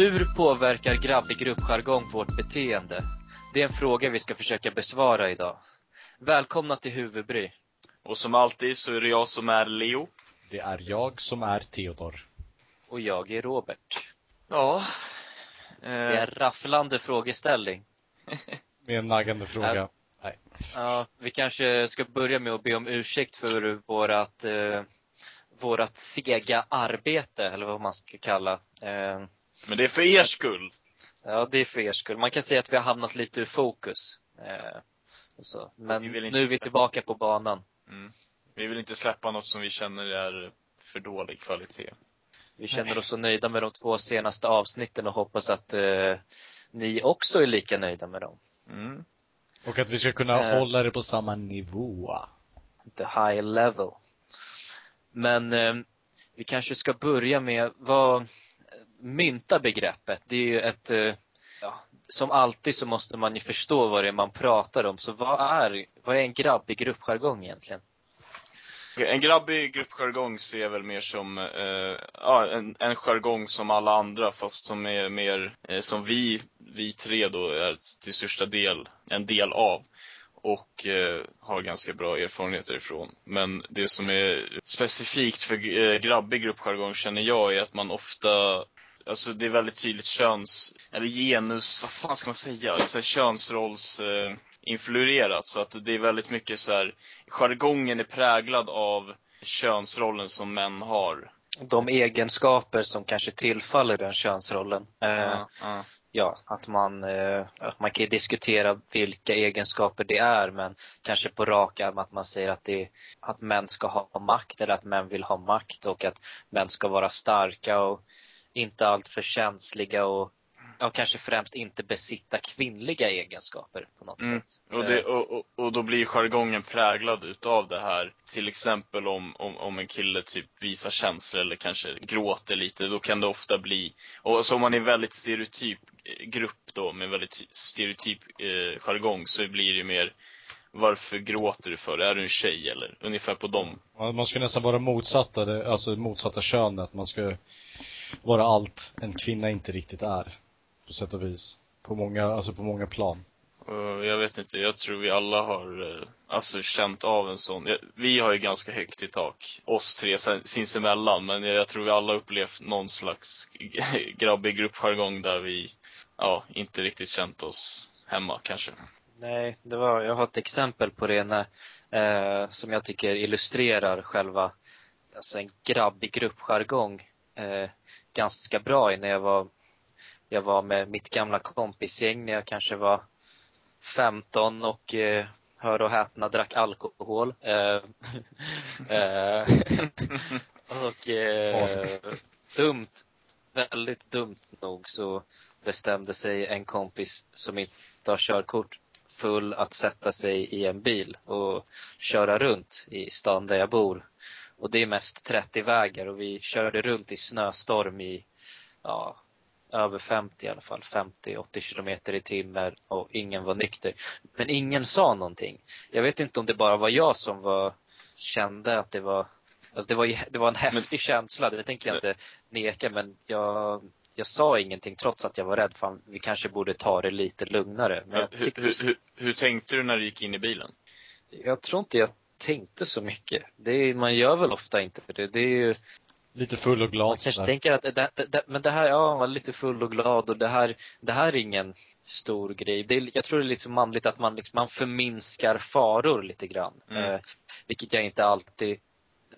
Hur påverkar grabbig gruppjargong vårt beteende? Det är en fråga vi ska försöka besvara idag. Välkomna till Huvudbry. Och som alltid så är det jag som är Leo. Det är jag som är Theodor. Och jag är Robert. Ja. Det är en rafflande frågeställning. Med en naggande fråga. Nej. Ja, vi kanske ska börja med att be om ursäkt för vårat, eh, vårat sega arbete, eller vad man ska kalla. Eh, Men det är för er skull. ja, det är för er skull. Man kan säga att vi har hamnat lite ur fokus. Eh, så. Men Vi inte nu är vi tillbaka på banan. Mm. Vi vill inte släppa något som vi känner är för dålig kvalitet. Vi känner oss så nöjda med de två senaste avsnitten och hoppas att eh, ni också är lika nöjda med dem. Mm. Och att vi ska kunna Eh. hålla det på samma nivå. The high level. Men eh, vi kanske ska börja med vad, mynta begreppet. Det är ju ett, eh, ja, som alltid så måste man ju förstå vad det är man pratar om. Så vad är, vad är en grabbig gruppjargong egentligen? En grabbig gruppjargong ser jag väl mer som, eh, ja, en, en jargong som alla andra fast som är mer, eh, som vi, vi tre då är till största del en del av. Och eh, har ganska bra erfarenheter ifrån. Men det som är specifikt för eh, grabbig gruppjargong känner jag är att man ofta Alltså det är väldigt tydligt köns, eller genus, vad fan ska man säga? Alltså könsrolls eh, influerat så att det är väldigt mycket så här, jargongen är präglad av könsrollen som män har. De egenskaper som kanske tillfaller den könsrollen. Eh, Ja, ja. ja, att man, eh, att man kan diskutera vilka egenskaper det är men kanske på rak arm att man säger att det att män ska ha makt eller att män vill ha makt och att män ska vara starka och inte alltför känsliga och ja, kanske främst inte besitta kvinnliga egenskaper på något Mm. sätt. Och, det, och, och, och då blir jargongen präglad utav det här. Till exempel om, om, om en kille typ visar känslor eller kanske gråter lite, då kan det ofta bli, och så om man är väldigt stereotyp grupp då, med väldigt ty- stereotyp eh, jargong, så blir det mer varför gråter du för? Är du en tjej eller? Ungefär på dem. Man ska nästan vara motsatta, alltså motsatta könet. Man ska vara allt en kvinna inte riktigt är. På sätt och vis. På många, alltså på många plan. Och jag vet inte, jag tror vi alla har, eh, alltså känt av en sån, vi har ju ganska högt i tak, oss tre sinsemellan, men jag, tror vi alla upplevt någon slags grabbig gruppjargong där vi, ja, inte riktigt känt oss hemma kanske. Nej, det var, jag har ett exempel på det när, eh, som jag tycker illustrerar själva, alltså en grabbig gruppjargong eh, ganska bra i när jag var, jag var med mitt gamla kompisgäng när jag kanske var 15 och eh, hör och häpna drack alkohol. Eh, eh, och eh, dumt, väldigt dumt nog så bestämde sig en kompis som inte har körkort full att sätta sig i en bil och köra runt i stan där jag bor. Och det är mest 30 vägar och vi körde runt i snöstorm i, ja, över 50 i alla fall. 50-80 kilometer i timmen och ingen var nykter. Men ingen sa någonting. Jag vet inte om det bara var jag som var, kände att det var, alltså det var, det var en häftig känsla, det tänker jag inte neka men jag, jag sa ingenting trots att jag var rädd fan, vi kanske borde ta det lite lugnare. Men hur, tyckte, hur, hur, hur tänkte du när du gick in i bilen? jag tror inte jag tänkte så mycket. Det är, man gör väl ofta inte det. Det är ju, Lite full och glad man kanske tänker att det, det, det, men det här, ja, man var lite full och glad och det här, det här är ingen stor grej. Det är, jag tror det är lite så manligt att man liksom, man förminskar faror lite grann. Mm. Eh, vilket jag inte alltid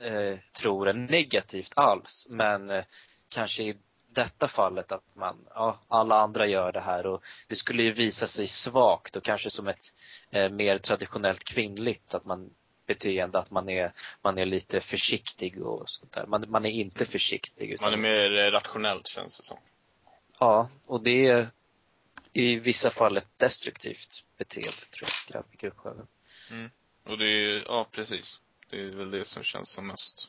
eh, tror är negativt alls. Men eh, kanske i detta fallet att man, ja, alla andra gör det här och det skulle ju visa sig svagt och kanske som ett eh, mer traditionellt kvinnligt att man beteende att man är, man är lite försiktig och sånt där. Man, man är inte försiktig utan, Man är mer eh, rationellt känns det som. Ja, och det är i vissa fall ett destruktivt beteende tror jag, grabbig gruppsköld. Och det är ja precis. Det är väl det som känns som mest,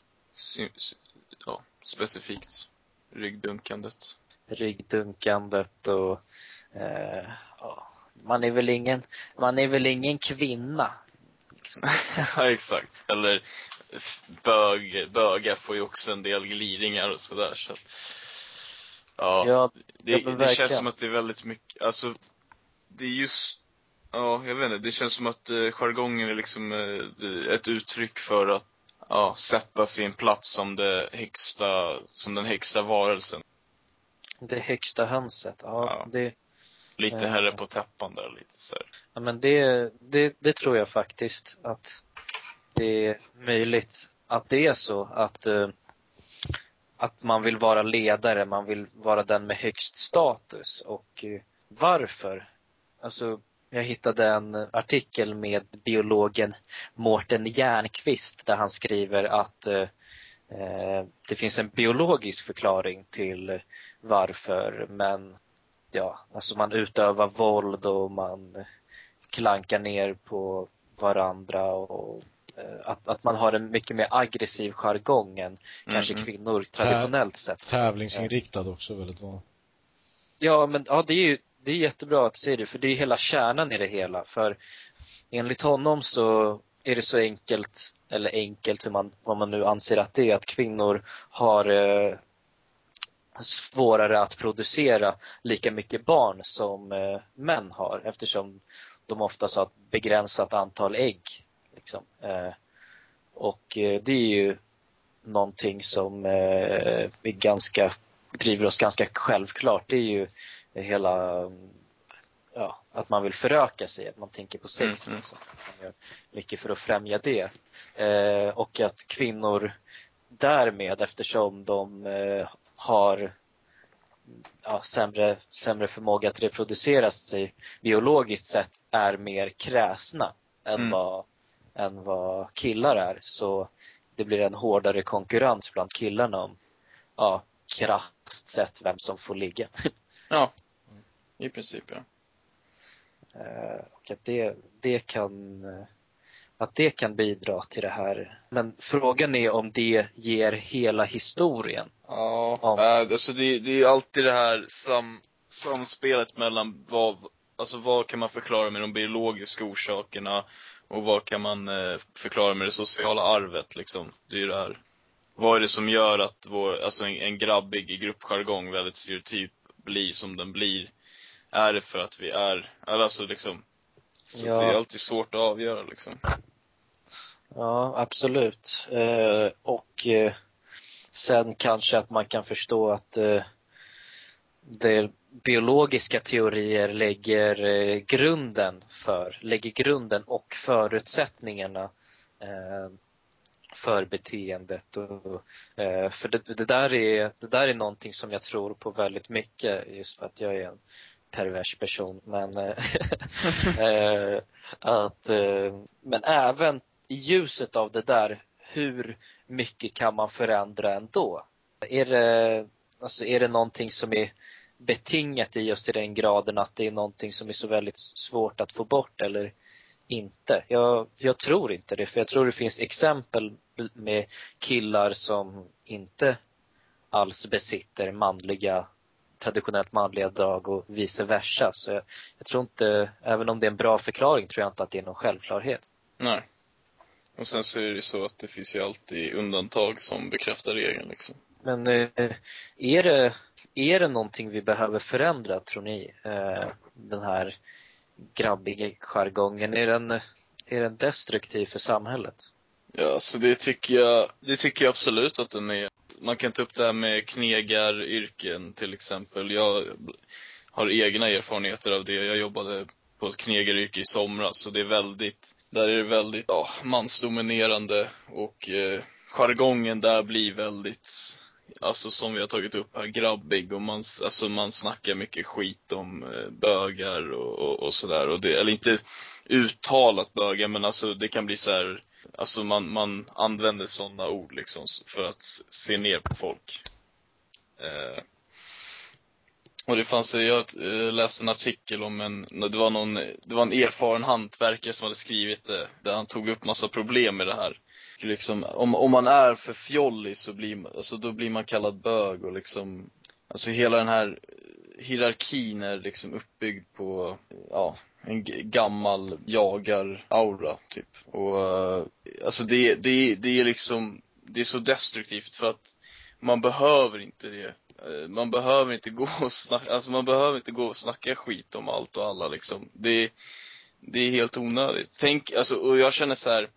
ja, specifikt. Ryggdunkandet. Ryggdunkandet och, eh, ja, man är väl ingen, man är väl ingen kvinna. Liksom. ja, exakt. Eller bög, bögar får ju också en del glidningar och sådär så att, Ja. Ja, det, det verkligen. känns som att det är väldigt mycket, alltså, det är just, ja, jag vet inte, det känns som att eh, jargongen är liksom eh, ett uttryck för att, ja, sätta sin plats som det högsta, som den högsta varelsen. det högsta hönset. Ja, Ja. det, Lite Eh. herre på täppan där, lite så här. ja men det, det, det tror jag faktiskt att det är möjligt att det är så att eh, att man vill vara ledare, man vill vara den med högst status och eh, varför? Alltså, jag hittade en artikel med biologen Mårten Järnqvist där han skriver att eh, det finns en biologisk förklaring till varför men ja, alltså man utövar våld och man klankar ner på varandra och eh, att, att man har en mycket mer aggressiv jargong än kanske Mhm. kvinnor traditionellt sett. Tävlingsinriktad också väldigt vanligt. Ja, men ja, det är ju, det är jättebra att säger det, för det är hela kärnan i det hela. För enligt honom så är det så enkelt, eller enkelt hur man, vad man nu anser att det är, att kvinnor har eh, svårare att producera lika mycket barn som eh, män har eftersom de oftast har ett begränsat antal ägg. Liksom. Eh, och eh, det är ju någonting som eh, är ganska, driver oss ganska självklart. Det är ju hela, ja, att man vill föröka sig, att man tänker på sex Mm, mm. liksom. Man gör mycket för att främja det. Eh, och att kvinnor därmed, eftersom de eh, har ja, sämre, sämre förmåga att reproducera sig biologiskt sett är mer kräsna än Mm. vad, än vad killar är. Så det blir en hårdare konkurrens bland killarna om, ja, krasst sett vem som får ligga. Ja. I princip, ja. Eh, och att det, det kan, eh, att det kan bidra till det här. Men frågan är om det ger hela historien. Ja, Ja. äh, alltså det, det är ju alltid det här sam, samspelet mellan vad, alltså vad kan man förklara med de biologiska orsakerna och vad kan man eh, förklara med det sociala arvet liksom. Det är ju det här. Vad är det som gör att vår, alltså en, en grabbig gruppjargong väldigt stereotyp blir som den blir? Är det för att vi är, eller alltså liksom, så Ja. det är alltid svårt att avgöra liksom. Ja, absolut. Eh, och eh, sen kanske att man kan förstå att eh, det biologiska teorier lägger eh, grunden för, lägger grunden och förutsättningarna eh, för beteendet och, eh, för det, det där är, det där är någonting som jag tror på väldigt mycket just för att jag är en pervers person men eh, eh att eh, men även i ljuset av det där, hur mycket kan man förändra ändå? Är det, alltså är det någonting som är betingat i oss till den graden att det är någonting som är så väldigt svårt att få bort eller inte? Jag, jag tror inte det, för jag tror det finns exempel med killar som inte alls besitter manliga, traditionellt manliga drag och vice versa. Så jag, jag tror inte, även om det är en bra förklaring, tror jag inte att det är någon självklarhet. Nej. Och sen så är det ju så att det finns ju alltid undantag som bekräftar regeln liksom. Men eh, är det, är det någonting vi behöver förändra, tror ni? Eh, den här grabbiga jargongen, är den, är den destruktiv för samhället? Ja, så det tycker jag, det tycker jag absolut att den är. Man kan ta upp det här med knegaryrken till exempel. Jag har egna erfarenheter av det. Jag jobbade på ett knegaryrke i somras och det är väldigt, där är det väldigt, ja, mansdominerande och eh, jargongen där blir väldigt, alltså som vi har tagit upp här, grabbig och man, alltså man snackar mycket skit om eh, bögar och, och, och sådär och det, eller inte uttalat bögar men alltså det kan bli så här Alltså man, man använder sådana ord liksom för att se ner på folk. Eh, och det fanns, jag eh, läste en artikel om en, det var någon, det var en erfaren hantverkare som hade skrivit det, där han tog upp massa problem med det här. Liksom, om, om man är för fjollig så blir man, alltså då blir man kallad bög och liksom, alltså hela den här hierarkin är liksom uppbyggd på, ja, en gammal jagar-aura, typ. Och, eh, alltså det, det, det är liksom, det är så destruktivt för att man behöver inte det. Eh, man behöver inte gå och snacka, alltså man behöver inte gå och snacka skit om allt och alla liksom. Det, det är helt onödigt. Tänk, alltså, och jag känner så här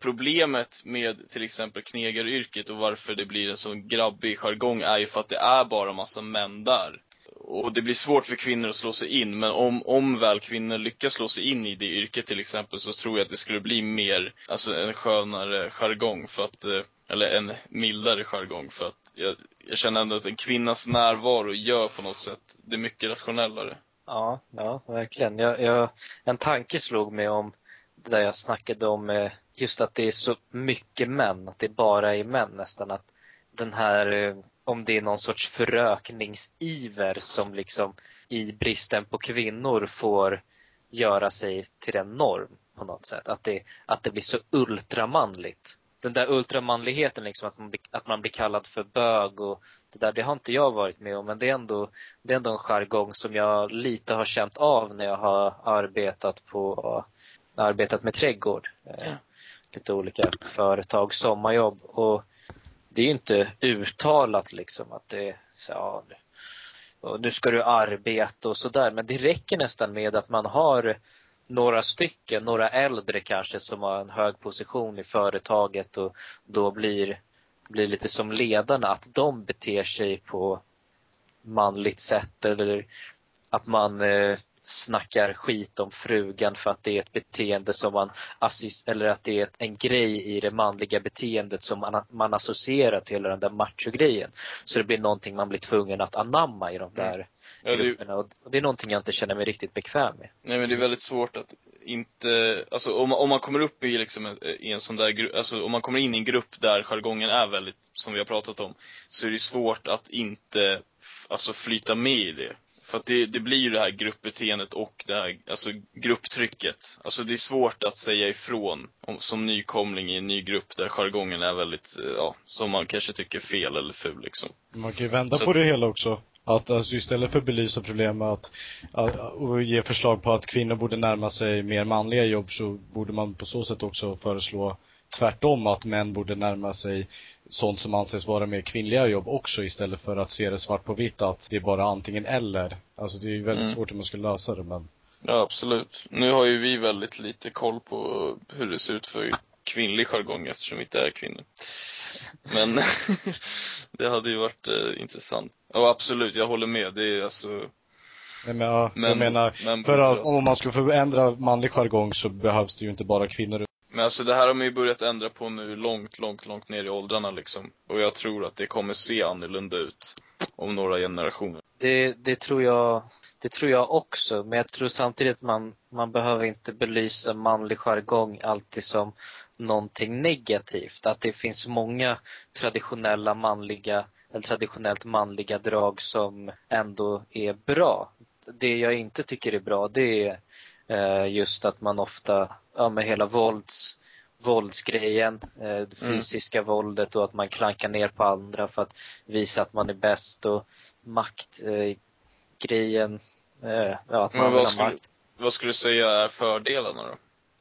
problemet med till exempel knegaryrket och varför det blir en sån grabbig jargong är ju för att det är bara massa män där. Och det blir svårt för kvinnor att slå sig in, men om, om väl kvinnor lyckas slå sig in i det yrket till exempel så tror jag att det skulle bli mer, alltså en skönare jargong för att, eh, eller en mildare jargong för att jag, jag känner ändå att en kvinnas närvaro gör på något sätt det mycket rationellare. Ja, ja, verkligen. Jag, jag, en tanke slog mig om det där jag snackade om eh, just att det är så mycket män, att det bara är män nästan. Att den här, eh, om det är någon sorts förökningsiver som liksom i bristen på kvinnor får göra sig till en norm på något sätt. Att det, att det blir så ultramanligt. Den där ultramanligheten liksom, att man, blir, att man blir kallad för bög och det där, det har inte jag varit med om men det är ändå, det är ändå en jargong som jag lite har känt av när jag har arbetat på, arbetat med trädgård. Eh, lite olika företag, sommarjobb och det är ju inte uttalat liksom att det så, ja, och nu ska du arbeta och sådär. Men det räcker nästan med att man har några stycken, några äldre kanske som har en hög position i företaget och då blir, blir lite som ledarna, att de beter sig på manligt sätt eller att man eh, snackar skit om frugan för att det är ett beteende som man assist, eller att det är en grej i det manliga beteendet som man, man associerar till den där machogrejen. Så det blir någonting man blir tvungen att anamma i de där Ja, det, grupperna och det är någonting jag inte känner mig riktigt bekväm med. nej men det är väldigt svårt att inte, alltså om, man- om man kommer upp i liksom en, i en sån där grupp, alltså om man kommer in i en grupp där jargongen är väldigt, som vi har pratat om, så är det svårt att inte, alltså flyta med i det. För att det, det blir ju det här gruppbeteendet och det här, alltså grupptrycket. Alltså det är svårt att säga ifrån om, som nykomling i en ny grupp där jargongen är väldigt, eh, ja, som man kanske tycker fel eller ful liksom. Man kan ju vända Så- på det hela också. Att alltså istället för att belysa problemet att, att, och ge förslag på att kvinnor borde närma sig mer manliga jobb så borde man på så sätt också föreslå tvärtom att män borde närma sig sånt som anses vara mer kvinnliga jobb också istället för att se det svart på vitt att det är bara antingen eller. Alltså det är ju väldigt Mm. svårt hur man ska lösa det men Ja, absolut. Nu har ju vi väldigt lite koll på hur det ser ut för kvinnlig jargong eftersom vi inte är kvinnor. Men det hade ju varit eh, intressant. Och absolut, jag håller med. Det är alltså, Nej, men ja, jag Men- menar, men- för att om man ska förändra manlig jargong så behövs det ju inte bara kvinnor men alltså det här har man ju börjat ändra på nu långt, långt, långt ner i åldrarna liksom. Och jag tror att det kommer se annorlunda ut om några generationer. Det, det tror jag, det tror jag också. Men jag tror samtidigt att man, man behöver inte belysa manlig jargong alltid som någonting negativt. Att det finns många traditionella manliga, eller traditionellt manliga drag som ändå är bra. Det jag inte tycker är bra det är eh, just att man ofta, ja med hela vålds, våldsgrejen, eh, det Mm. fysiska våldet och att man klankar ner på andra för att visa att man är bäst och maktgrejen, eh, eh, ja att man Men vad skulle, makt. vad skulle du säga är fördelarna då?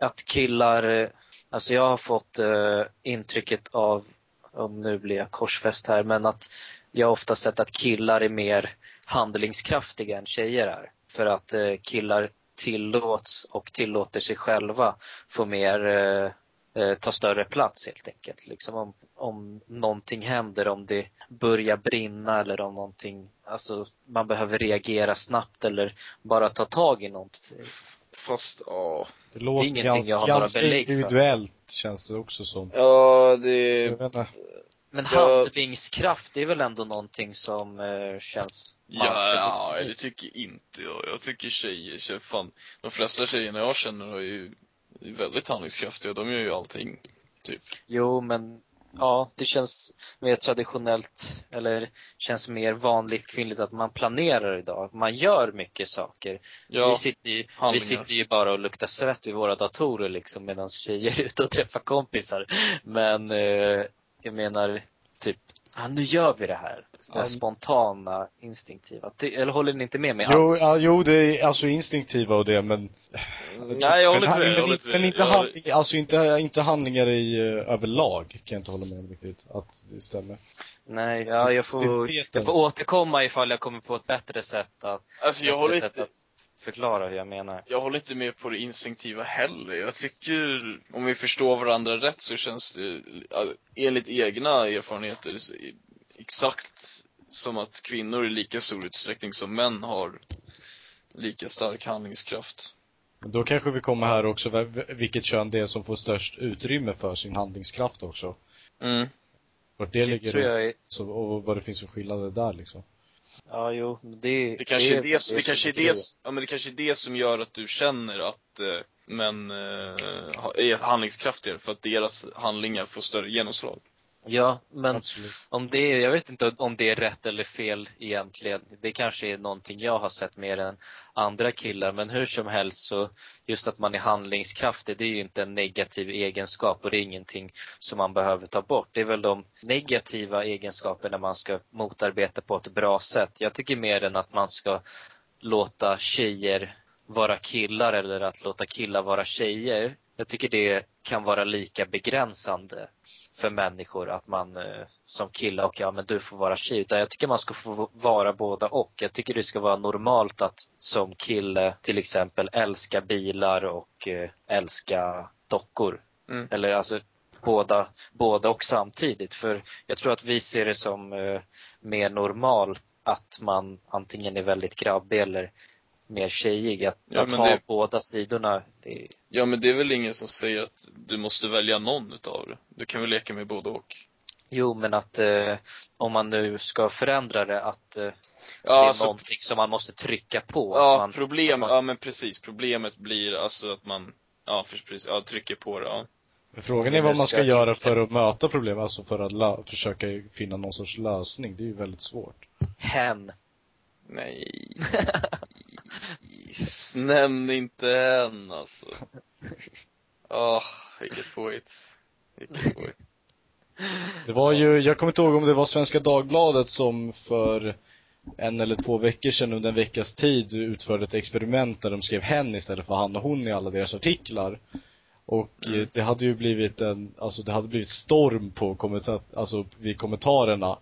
Att killar, eh, alltså jag har fått eh, intrycket av, om nu blir jag korsfäst här, men att jag har ofta sett att killar är mer handlingskraftiga än tjejer är. För att eh, killar tillåts och tillåter sig själva få mer eh, eh, ta större plats helt enkelt. Liksom om, om någonting händer, om det börjar brinna eller om någonting, alltså man behöver reagera snabbt eller bara ta tag i något. Fast, ja. Det låter ingenting ganska, jag har några ganska belägg för. individuellt känns det också som. Ja, Så det, inte. Men handlingskraft, det är väl ändå någonting som eh, känns Ja, ja, det tycker inte jag. Jag tycker tjejer, tjejer fan, de flesta tjejerna jag känner är ju är väldigt handlingskraftiga. De gör ju allting, typ. Jo, men ja, det känns mer traditionellt, eller känns mer vanligt kvinnligt att man planerar idag. Man gör mycket saker. Ja, vi, sitter ju, vi handlingar. sitter ju bara och luktar svett vid våra datorer liksom medan tjejer är ute och träffar kompisar. Men eh, jag menar, typ, ja, nu gör vi det här. Det här spontana, instinktiva. Eller håller ni inte med mig Jo, alls? ja, jo, det är alltså instinktiva och det, men Nej, jag håller men, inte med. Men, men med. inte, Jag- handling, alltså inte, inte handlingar i uh, överlag kan jag inte hålla med om riktigt, att det stämmer. Nej, ja jag får, jag får återkomma ifall jag kommer på ett bättre sätt att, Alltså jag håller inte, att förklara hur jag menar. jag håller inte med på det instinktiva heller. Jag tycker, om vi förstår varandra rätt så känns det, ja, enligt egna erfarenheter, exakt som att kvinnor i lika stor utsträckning som män har lika stark handlingskraft. Då kanske vi kommer här också, vilket kön det är som får störst utrymme för sin handlingskraft också. Mm. Vart det ligger tror jag är, så, och vad det finns för skillnader där liksom. Ja jo, det, Det kanske är det, det, som kanske är det, ja men det kanske är det som gör att du känner att eh, män eh, är handlingskraftigare för att deras handlingar får större genomslag. Ja, men Absolut. om det är, jag vet inte om det är rätt eller fel egentligen. Det kanske är någonting jag har sett mer än andra killar. Men hur som helst så, just att man är handlingskraftig, det är ju inte en negativ egenskap och det är ingenting som man behöver ta bort. Det är väl de negativa egenskaperna man ska motarbeta på ett bra sätt. Jag tycker mer än att man ska låta tjejer vara killar eller att låta killar vara tjejer. Jag tycker det kan vara lika begränsande för människor att man eh, som kille och ja men du får vara tjej. Utan jag tycker man ska få vara båda och. Jag tycker det ska vara normalt att som kille till exempel älska bilar och eh, älska dockor. Mm. Eller alltså båda, båda och samtidigt. För jag tror att vi ser det som eh, mer normalt att man antingen är väldigt grabbig eller mer tjejig. Att, Ja, att ha det- båda sidorna, det, Ja men det är väl ingen som säger att du måste välja någon utav det. Du kan väl leka med både och. Jo, men att eh, om man nu ska förändra det, att eh, det Ja är alltså, någonting som man måste trycka på. att ja man, problem, att man, ja men precis. Problemet blir alltså att man, ja precis, ja trycker på det, ja. Men frågan Det är vad man ska göra för att möta problemet, alltså för att lö- försöka finna någon sorts lösning. Det är ju väldigt svårt. hen. Nej. Nämn inte än alltså. Åh, vilket påhitt. Vilket påhitt. Det var ju, jag kommer inte ihåg om det var Svenska Dagbladet som för en eller två veckor sedan under en veckas tid utförde ett experiment där de skrev hen istället för han och hon i alla deras artiklar. Och Mm. eh, det hade ju blivit en, alltså det hade blivit storm på kommentar, alltså vid kommentarerna.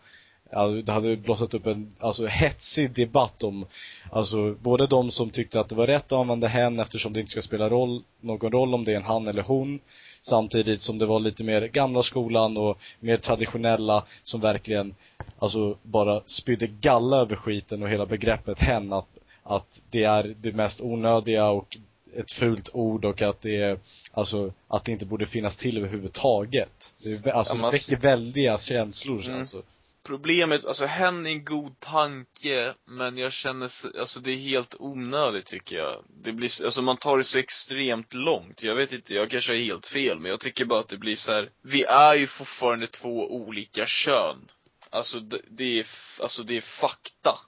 Ja, det hade blossat upp en, alltså hetsig debatt om, alltså både de som tyckte att det var rätt att använda hen eftersom det inte ska spela roll, någon roll om det är en han eller hon. Samtidigt som det var lite mer gamla skolan och mer traditionella som verkligen, alltså bara spydde galla över skiten och hela begreppet hen att, att det är det mest onödiga och ett fult ord och att det är, alltså, att det inte borde finnas till överhuvudtaget. Det, alltså, Ja, det man- väcker väldiga känslor Mm. alltså. Problemet, alltså hen är en god tanke, men jag känner, alltså det är helt onödigt tycker jag. Det blir, alltså man tar det så extremt långt. Jag vet inte, jag kanske har helt fel, men jag tycker bara att det blir så här. vi är ju fortfarande två olika kön. Alltså det, det är, alltså det är fakta.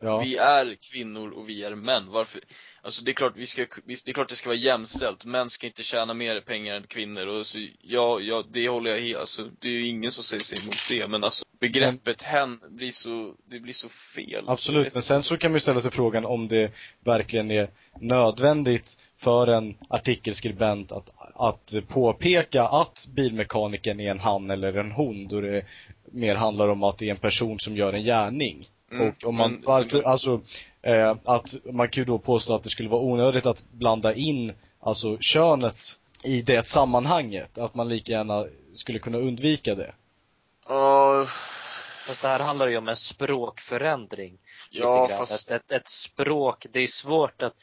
Ja. Vi är kvinnor och vi är män. Varför? Alltså det är klart vi ska, det är klart det ska vara jämställt. Män ska inte tjäna mer pengar än kvinnor och så, ja, ja, det håller jag helt, alltså det är ju ingen som säger sig emot det. Men alltså begreppet hen blir så, det blir så fel. Absolut, men sen så kan man ju ställa sig frågan om det verkligen är nödvändigt för en artikelskribent att, att påpeka att bilmekanikern är en han eller en hon då det mer handlar om att det är en person som gör en gärning. Mm, och om man, varför, alltså, eh, att man kan ju då påstå att det skulle vara onödigt att blanda in, alltså könet i det sammanhanget. Att man lika gärna skulle kunna undvika det. Ja, Fast det här handlar ju om en språkförändring. ja fast, Ett, ett, ett språk, det är svårt att,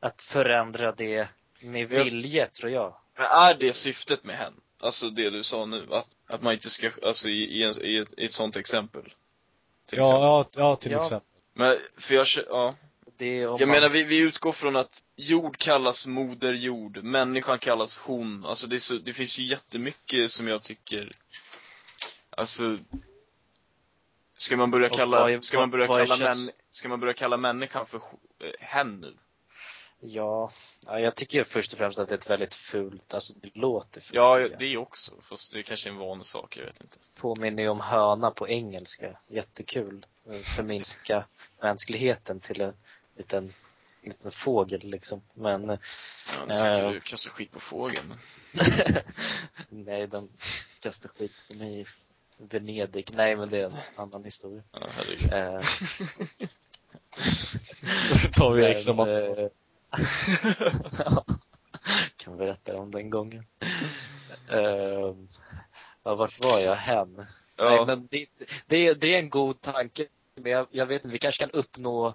att förändra det med vilje, tror jag. men är det syftet med hen? Alltså det du sa nu, att, att man inte ska, alltså i, i, en, i, ett, i ett sånt exempel? Till exempel. Ja, ja, ja, till Ja. exempel. Men, för jag, ja. Det är om Jag man, menar, vi, vi utgår från att jord kallas moder jord, människan kallas hon. Alltså det är så, det finns ju jättemycket som jag tycker, alltså, ska man börja kalla, ska man börja kalla män, ska man börja kalla människan för eh, hen nu? Ja, ja, jag tycker ju först och främst att det är ett väldigt fult, alltså det låter fult. Ja, det också, fast det är kanske är en vanlig sak, jag vet inte. påminner ju om höna på engelska. Jättekul. Förminska mänskligheten till en liten, liten fågel liksom. Men, Ja, nu Ja. du kastar skit på fågeln. nej, de kastar skit på mig Venedig. Nej men det är en annan historia. Ja, herregud. Eh, Så tar vi extra men, ja, kan berätta om den gången. Uh, ja, vart var jag? Hem. Nej Ja, men det, det, är, det är en god tanke. Men jag, jag vet inte, vi kanske kan uppnå,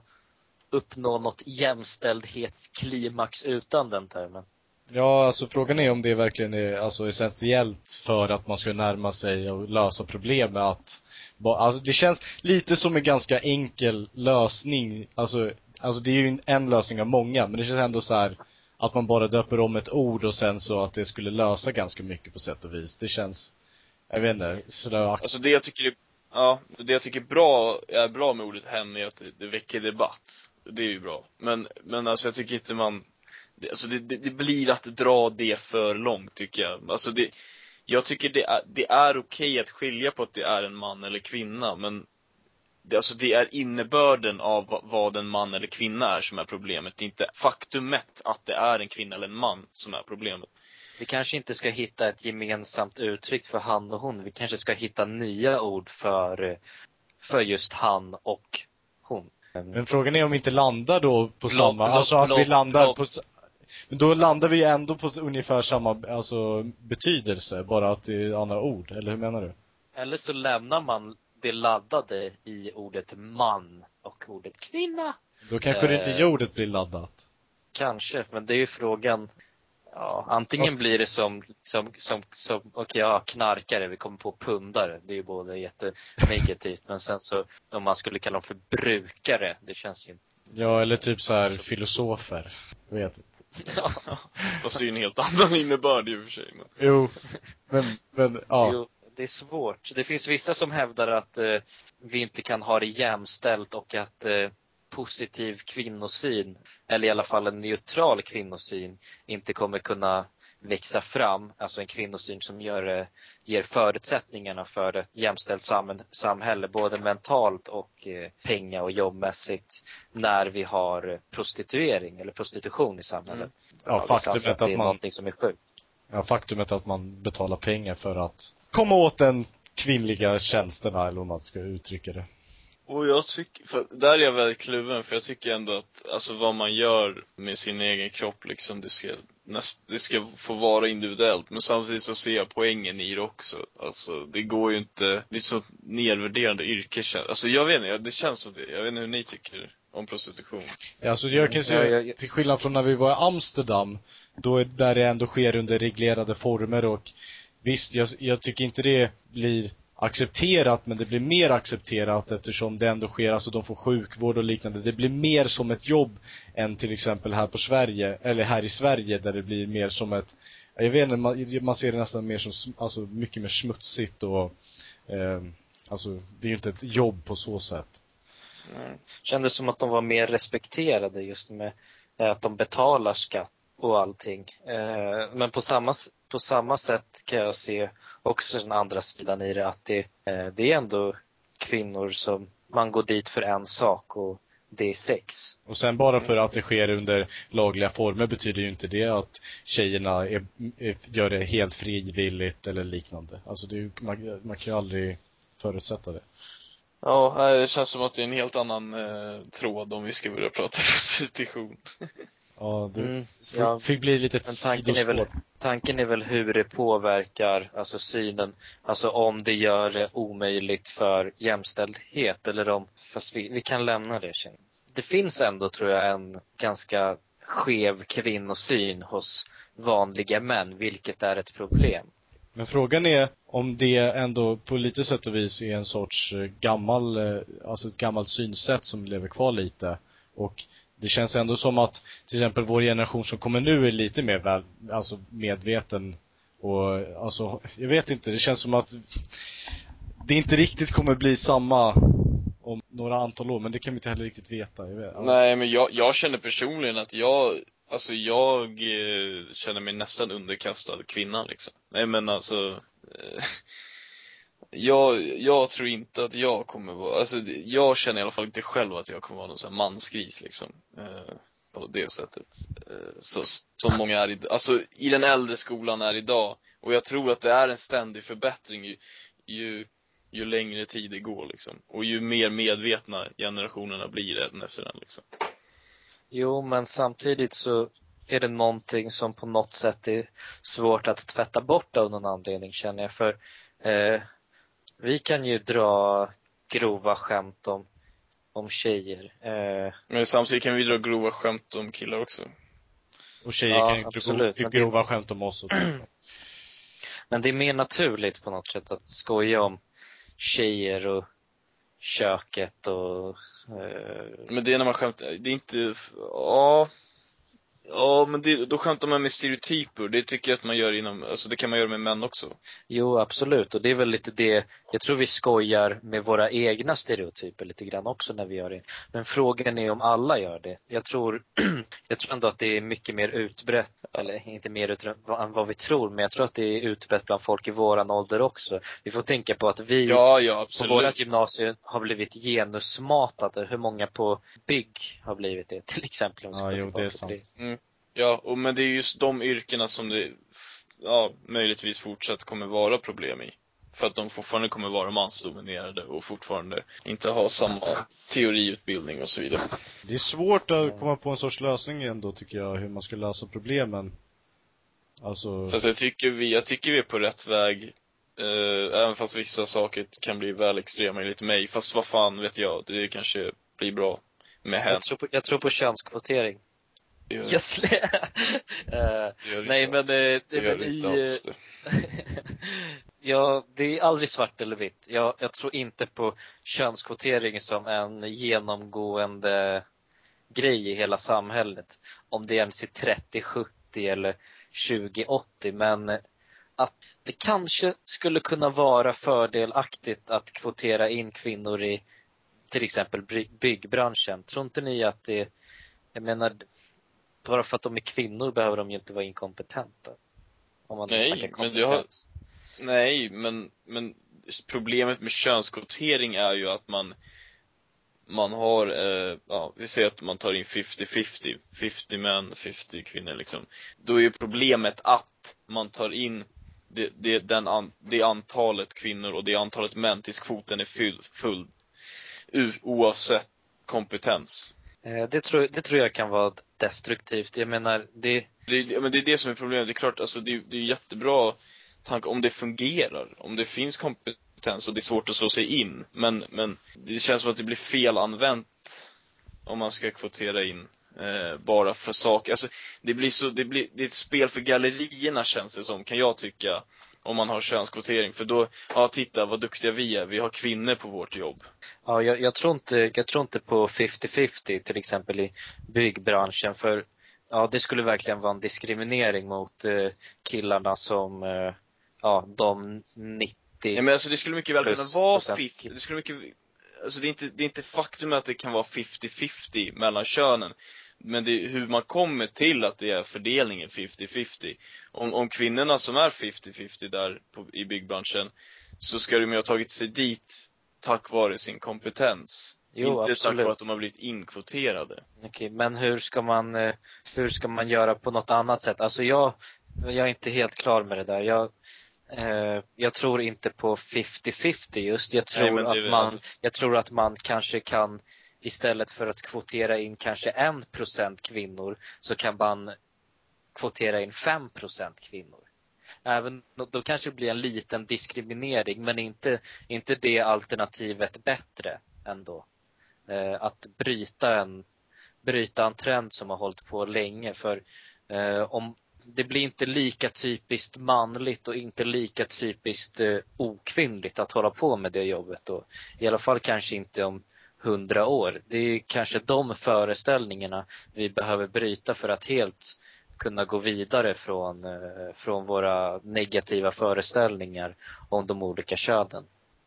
uppnå något jämställdhetsklimax utan den termen. Ja, alltså frågan är om det verkligen är alltså essentiellt för att man ska närma sig och lösa problem med att Alltså det känns lite som en ganska enkel lösning. Alltså, alltså det är ju en- lösning av många, men det känns ändå så här att man bara döper om ett ord och sen så att det skulle lösa ganska mycket på sätt och vis. Det känns, jag vet inte, slöaktigt. alltså det jag tycker är, ja, det jag tycker är bra, är bra med ordet hen är att det, det väcker debatt. Det är ju bra. Men, men alltså jag tycker inte man, det, alltså det, det, det blir att dra det för långt tycker jag. Alltså det, jag tycker det är, det är okej att skilja på att det är en man eller kvinna, men det, alltså det är innebörden av vad- en man eller kvinna är som är problemet. Det är inte faktumet att det är en kvinna eller en man som är problemet. Vi kanske inte ska hitta ett gemensamt uttryck för han och hon. Vi kanske ska hitta nya ord för, för just han och hon. Men frågan är om vi inte landar då på Block, samma, block, alltså att vi block, landar på men då landar vi ändå på ungefär samma, alltså betydelse, bara att det är andra ord, eller hur menar du? Eller så lämnar man det laddade i ordet man och ordet kvinna. Då kanske det Eh. nya ordet blir laddat. Kanske, men det är ju frågan Ja, antingen Fast- blir det som, som, som, som okej, ja, knarkare, vi kommer på pundare. Det är ju både jättenegativt, men sen så, om man skulle kalla dem för brukare, det känns ju inte Ja, eller typ så här filosofer. Jag vet inte. Ja, Fast det är ju en helt annan innebörd i och för sig. Men. Jo, men, men, ja. Jo, det är svårt. Det finns vissa som hävdar att eh, vi inte kan ha det jämställt och att eh, positiv kvinnosyn, eller i alla fall en neutral kvinnosyn, inte kommer kunna växa fram. Alltså en kvinnosyn som gör, eh, ger förutsättningarna för ett jämställt sam samhälle, både mentalt och eh, penga och jobbmässigt, när vi har eh, prostituering eller prostitution i samhället. Ja, det faktumet att att det är man- någonting som är sjukt. Ja, faktumet att man betalar pengar för att komma åt den kvinnliga tjänsterna, eller om man ska uttrycka det. Och jag tycker, för där är jag väldigt kluven, för jag tycker ändå att, alltså vad man gör med sin egen kropp liksom, det ska, näst, det ska få vara individuellt. Men samtidigt så ser jag poängen i det också. Alltså, det går ju inte, det är ett så nedvärderande yrke alltså jag vet inte, det känns som det. Jag vet inte hur ni tycker om prostitution. Alltså jag kan Ja, säga, ja, ja. till skillnad från när vi var i Amsterdam, då är, där det ändå sker under reglerade former och visst, jag, jag tycker inte det blir accepterat, men det blir mer accepterat eftersom det ändå sker, alltså de får sjukvård och liknande. Det blir mer som ett jobb än till exempel här på Sverige, eller här i Sverige där det blir mer som ett, jag vet inte, man, man ser det nästan mer som, sm- alltså mycket mer smutsigt och, eh, alltså det är ju inte ett jobb på så sätt. Mm. Kändes som att de var mer respekterade just med att de betalar skatt och allting. Eh, Men på samma, på samma sätt kan jag se också den andra sidan i det att det, eh, det är ändå kvinnor som, man går dit för en sak och det är sex. Och sen bara för att det sker under lagliga former betyder ju inte det att tjejerna är, är, gör det helt frivilligt eller liknande. Alltså det är man, man kan ju aldrig förutsätta det. Ja, nej, det känns som att det är en helt annan eh, tråd om vi ska börja prata prostitution. Ja, det Mm. Ja, fick bli lite men tanken är väl, tanken är väl hur det påverkar, alltså synen, alltså om det gör det omöjligt för jämställdhet eller om, fast vi, vi kan lämna det jag. Det finns ändå tror jag en ganska skev kvinnosyn hos vanliga män, vilket är ett problem. Men frågan är om det ändå på lite sätt och vis är en sorts eh, gammal, eh, alltså ett gammalt synsätt som lever kvar lite. Och det känns ändå som att till exempel vår generation som kommer nu är lite mer väl, alltså medveten och alltså, jag vet inte, det känns som att det inte riktigt kommer bli samma om några antal år, men det kan vi inte heller riktigt veta. Jag vet. Nej, men jag, jag känner personligen att jag, alltså jag eh, känner mig nästan underkastad kvinnan liksom. Nej men alltså, eh, jag, jag tror inte att jag kommer vara, alltså jag känner i alla fall inte själv att jag kommer vara någon sån här mansgris liksom. Eh, på det sättet. Eh, så, som många är i, alltså i den äldre skolan är idag. Och jag tror att det är en ständig förbättring ju, ju ju längre tid det går liksom. Och ju mer medvetna generationerna blir en efter en liksom. Jo, men samtidigt så är det någonting som på något sätt är svårt att tvätta bort av någon anledning känner jag. För eh, vi kan ju dra grova skämt om, om tjejer. Eh, Men samtidigt kan vi dra grova skämt om killar också. Och tjejer Ja, kan ju absolut, gro- men det- grova skämt om oss och men det är mer naturligt på något sätt att skoja om tjejer och köket och eh, Men det är när man skämtar, det är inte, ja Ja, men det, då skämtar man med stereotyper. Det tycker jag att man gör inom, alltså det kan man göra med män också. Jo, absolut. Och det är väl lite det, jag tror vi skojar med våra egna stereotyper lite grann också när vi gör det. Men frågan är om alla gör det. Jag tror, jag tror ändå att det är mycket mer utbrett, eller inte mer utbrett än vad vi tror, men jag tror att det är utbrett bland folk i våran ålder också. Vi får tänka på att vi Ja, ja, på absolut. vårat gymnasium har blivit genusmatade. Hur många på bygg har blivit det till exempel? Om vi ska Ja, jo, det är sant. Ja, och men det är just de yrkena som det, ja, möjligtvis fortsatt kommer vara problem i. För att de fortfarande kommer vara mansdominerade och fortfarande inte ha samma teoriutbildning och så vidare. Det är svårt att komma på en sorts lösning ändå tycker jag, hur man ska lösa problemen. Alltså, Fast jag tycker vi, jag tycker vi är på rätt väg. Eh, även fast vissa saker kan bli väl extrema enligt mig. Fast vad fan vet jag, det kanske blir bra med hen. Jag tror på, jag tror på könskvotering. Eh, det gör nej men det, det det inte i, alls det. ja, det är aldrig svart eller vitt. Jag, jag tror inte på könskvotering som en genomgående grej i hela samhället. Om det ens är 30-70 eller 20-80 men att det kanske skulle kunna vara fördelaktigt att kvotera in kvinnor i till exempel by- byggbranschen. Tror inte ni att det, jag menar, bara för att de är kvinnor behöver de ju inte vara inkompetenta. Om man Nej, men det har-. Nej, men, men problemet med könskvotering är ju att man man har, eh, ja, vi säger att man tar in 50-50, 50 män, 50 kvinnor liksom. Då är ju problemet att man tar in det, det, den an, det antalet kvinnor och det antalet män tills kvoten är full, full oavsett kompetens. Eh, det tror, det tror jag kan vara destruktivt. Jag menar, det, Det, men det är det som är problemet. Det är klart, alltså det, det är jättebra tanke om det fungerar. Om det finns kompetens och det är svårt att slå sig in. Men, men det känns som att det blir felanvänt, om man ska kvotera in eh, bara för saker. Alltså, det blir så, det blir, det är ett spel för gallerierna känns det som, kan jag tycka. Om man har könskvotering. För då, ja titta vad duktiga vi är. Vi har kvinnor på vårt jobb. ja, jag, jag tror inte, jag tror inte på 50-50 till exempel i byggbranschen för ja, det skulle verkligen vara en diskriminering mot eh, killarna som, eh, ja, de 90 Ja, men alltså det skulle mycket väl kunna vara procent 50, det skulle mycket, alltså det är inte, det är inte faktum att det kan vara 50-50 mellan könen. Men det hur man kommer till att det är fördelningen 50-50. Om, om kvinnorna som är 50-50 där på, i byggbranschen, så ska de ju ha tagit sig dit tack vare sin kompetens. Jo, inte tack absolut. vare att de har blivit inkvoterade. Okej, men hur ska man, eh, hur ska man göra på något annat sätt? Alltså jag, jag är inte helt klar med det där. Jag, eh, jag tror inte på 50-50 just. Jag tror Nej, att man, alltså- jag tror att man kanske kan, istället för att kvotera in kanske en procent kvinnor, så kan man kvotera in fem procent kvinnor. Även, då kanske det blir en liten diskriminering, men inte, inte det alternativet bättre ändå. Eh, att bryta en, bryta en trend som har hållit på länge för eh, om det blir inte lika typiskt manligt och inte lika typiskt eh, okvinnligt att hålla på med det jobbet och i alla fall kanske inte om hundra år. Det är kanske de föreställningarna vi behöver bryta för att helt kunna gå vidare från, eh, från våra negativa föreställningar om de olika könen.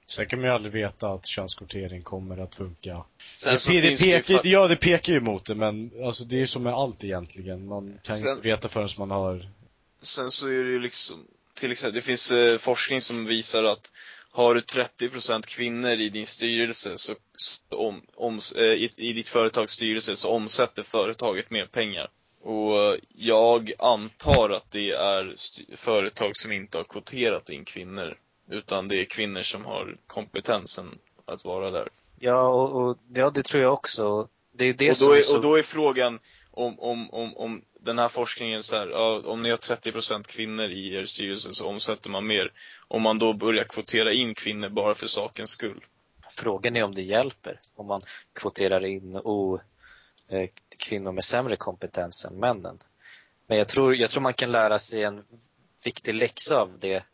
sen kan man ju aldrig veta att könskvotering kommer att funka. Sen det, det det pekar, fa- ja det pekar ju mot det men alltså det är ju som med allt egentligen. Man kan Sen- inte veta förrän man har Sen så är det ju liksom, till exempel, det finns eh, forskning som visar att har du 30% kvinnor i din styrelse så, om, om, eh, i, i ditt företags styrelse så omsätter företaget mer pengar. Och eh, jag antar att det är företag som inte har kvoterat in kvinnor Utan det är kvinnor som har kompetensen att vara där. Ja, och, och ja, det tror jag också. Det är det och, som då är är, så... och då är frågan om, om, om, om den här forskningen så här, ja, om ni har 30% kvinnor i er styrelse så omsätter man mer. Om man då börjar kvotera in kvinnor bara för sakens skull. Frågan är om det hjälper. Om man kvoterar in o, eh, kvinnor med sämre kompetens än männen. Men jag tror, jag tror man kan lära sig en viktig läxa av det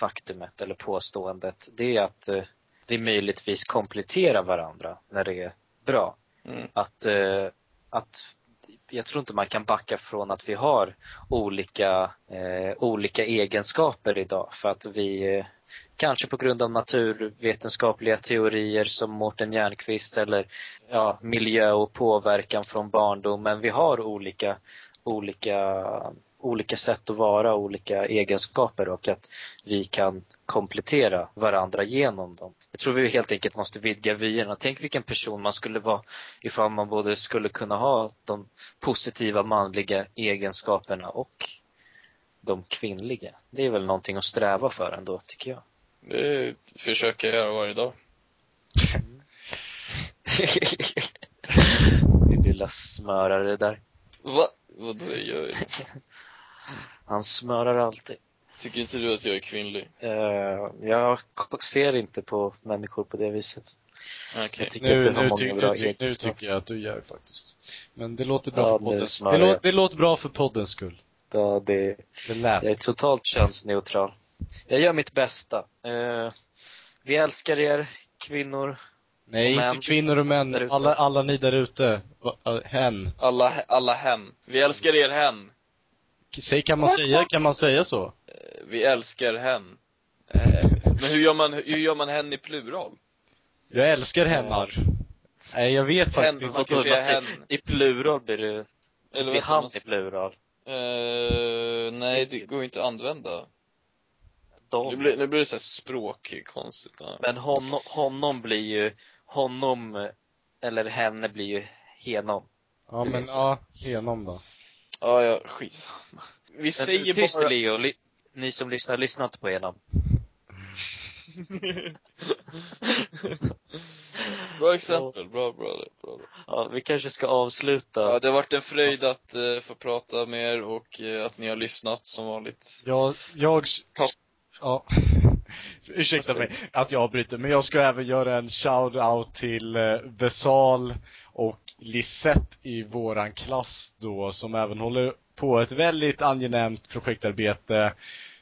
faktumet eller påståendet. Det är att eh, vi möjligtvis kompletterar varandra när det är bra. Mm. Att, eh, att jag tror inte man kan backa från att vi har olika, eh, olika egenskaper idag för att vi eh, kanske på grund av naturvetenskapliga teorier som Mårten Järnqvist eller ja, miljö och påverkan från barndomen. Vi har olika, olika, olika sätt att vara, olika egenskaper och att vi kan komplettera varandra genom dem. Jag tror vi helt enkelt måste vidga vyerna. Tänk vilken person man skulle vara ifall man både skulle kunna ha de positiva manliga egenskaperna och de kvinnliga. Det är väl någonting att sträva för ändå, tycker jag. Det försöker jag göra varje dag. Din lilla smörare där. Va? Vadå, jag gör Han smörar alltid. Tycker inte du att jag är kvinnlig? Uh, jag ser inte på människor på det viset. Jag tycker Nu, att nu, ty, nu, ty, nu tycker jag att du gör faktiskt. Men det låter bra Ja, för poddens smörar det, lå, det låter bra för poddens skull. Ja, det, Det lät. jag är totalt könsneutral. Jag gör mitt bästa. Eh, vi älskar er, kvinnor. Nej, och män inte kvinnor och män. Alla, alla ni där ute. Äh, Hen. Alla, alla hen. Vi älskar er hen. Säg, kan man säga, kan man säga så? Eh, Vi älskar hen. Eh, Men hur gör man, hur gör man hen i plural? Jag älskar hennar. Nej, jag vet faktiskt Hen, inte. man säga hen. I plural blir det, Eller vänta, han i plural. Eh, nej, det går ju inte att använda. De. Nu blir, nu blir det så här språk konstigt. Ja. Men honom, honom blir ju, honom, eller henne blir ju henom. Ja, men ja, henom då. Ja, ja, skitsamma. Vi Men säger tyst bara... Leo, li, ni som lyssnar, lyssna inte på henom. bra exempel, bra, bra, bra, bra. Ja, vi kanske ska avsluta. Ja, det har varit en fröjd att eh, få prata med er och eh, att ni har lyssnat som vanligt. Jag, jag, Ja. ja. Ursäkta mig att jag avbryter, men jag ska även göra en shout-out till eh, Vesal och Lisette i våran klass då, som även håller på ett väldigt angenämt projektarbete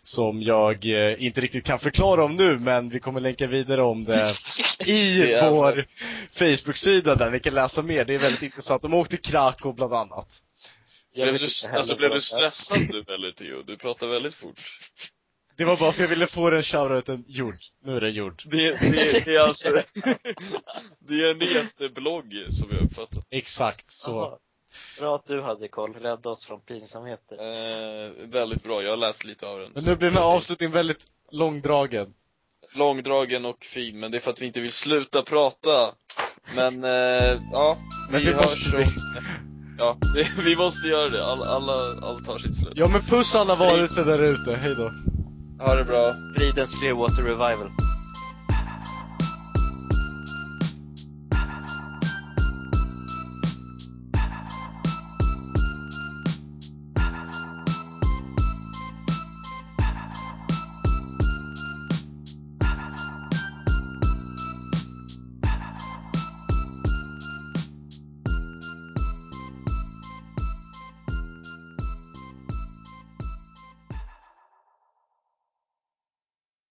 som jag eh, inte riktigt kan förklara om nu, men vi kommer länka vidare om det i Det är vår Facebook-sida där ni kan läsa mer. Det är väldigt intressant. De åkte till Krakow bland annat. Jag Blev du, alltså blev du stressad du eller Theo? Du pratar väldigt fort. Det var bara för jag ville få den shoutouten gjord. Nu är den gjord. Det, det, det är alltså, det är en reseblogg som jag uppfattat. Exakt, så. Jaha. Bra att du hade koll. Rädda oss från pinsamheter. Eh, väldigt bra, jag har läst lite av den. Men nu blir den här avslutningen väldigt långdragen. Långdragen och fin, men det är för att vi inte vill sluta prata. Men, eh, ja. Men vi hörs måste- Ja, det, vi måste göra det. Alla, alla, alla tar sitt slut. Ja men puss alla varelser där ute, hej då. Ha det bra. Fridens Clearwater Revival.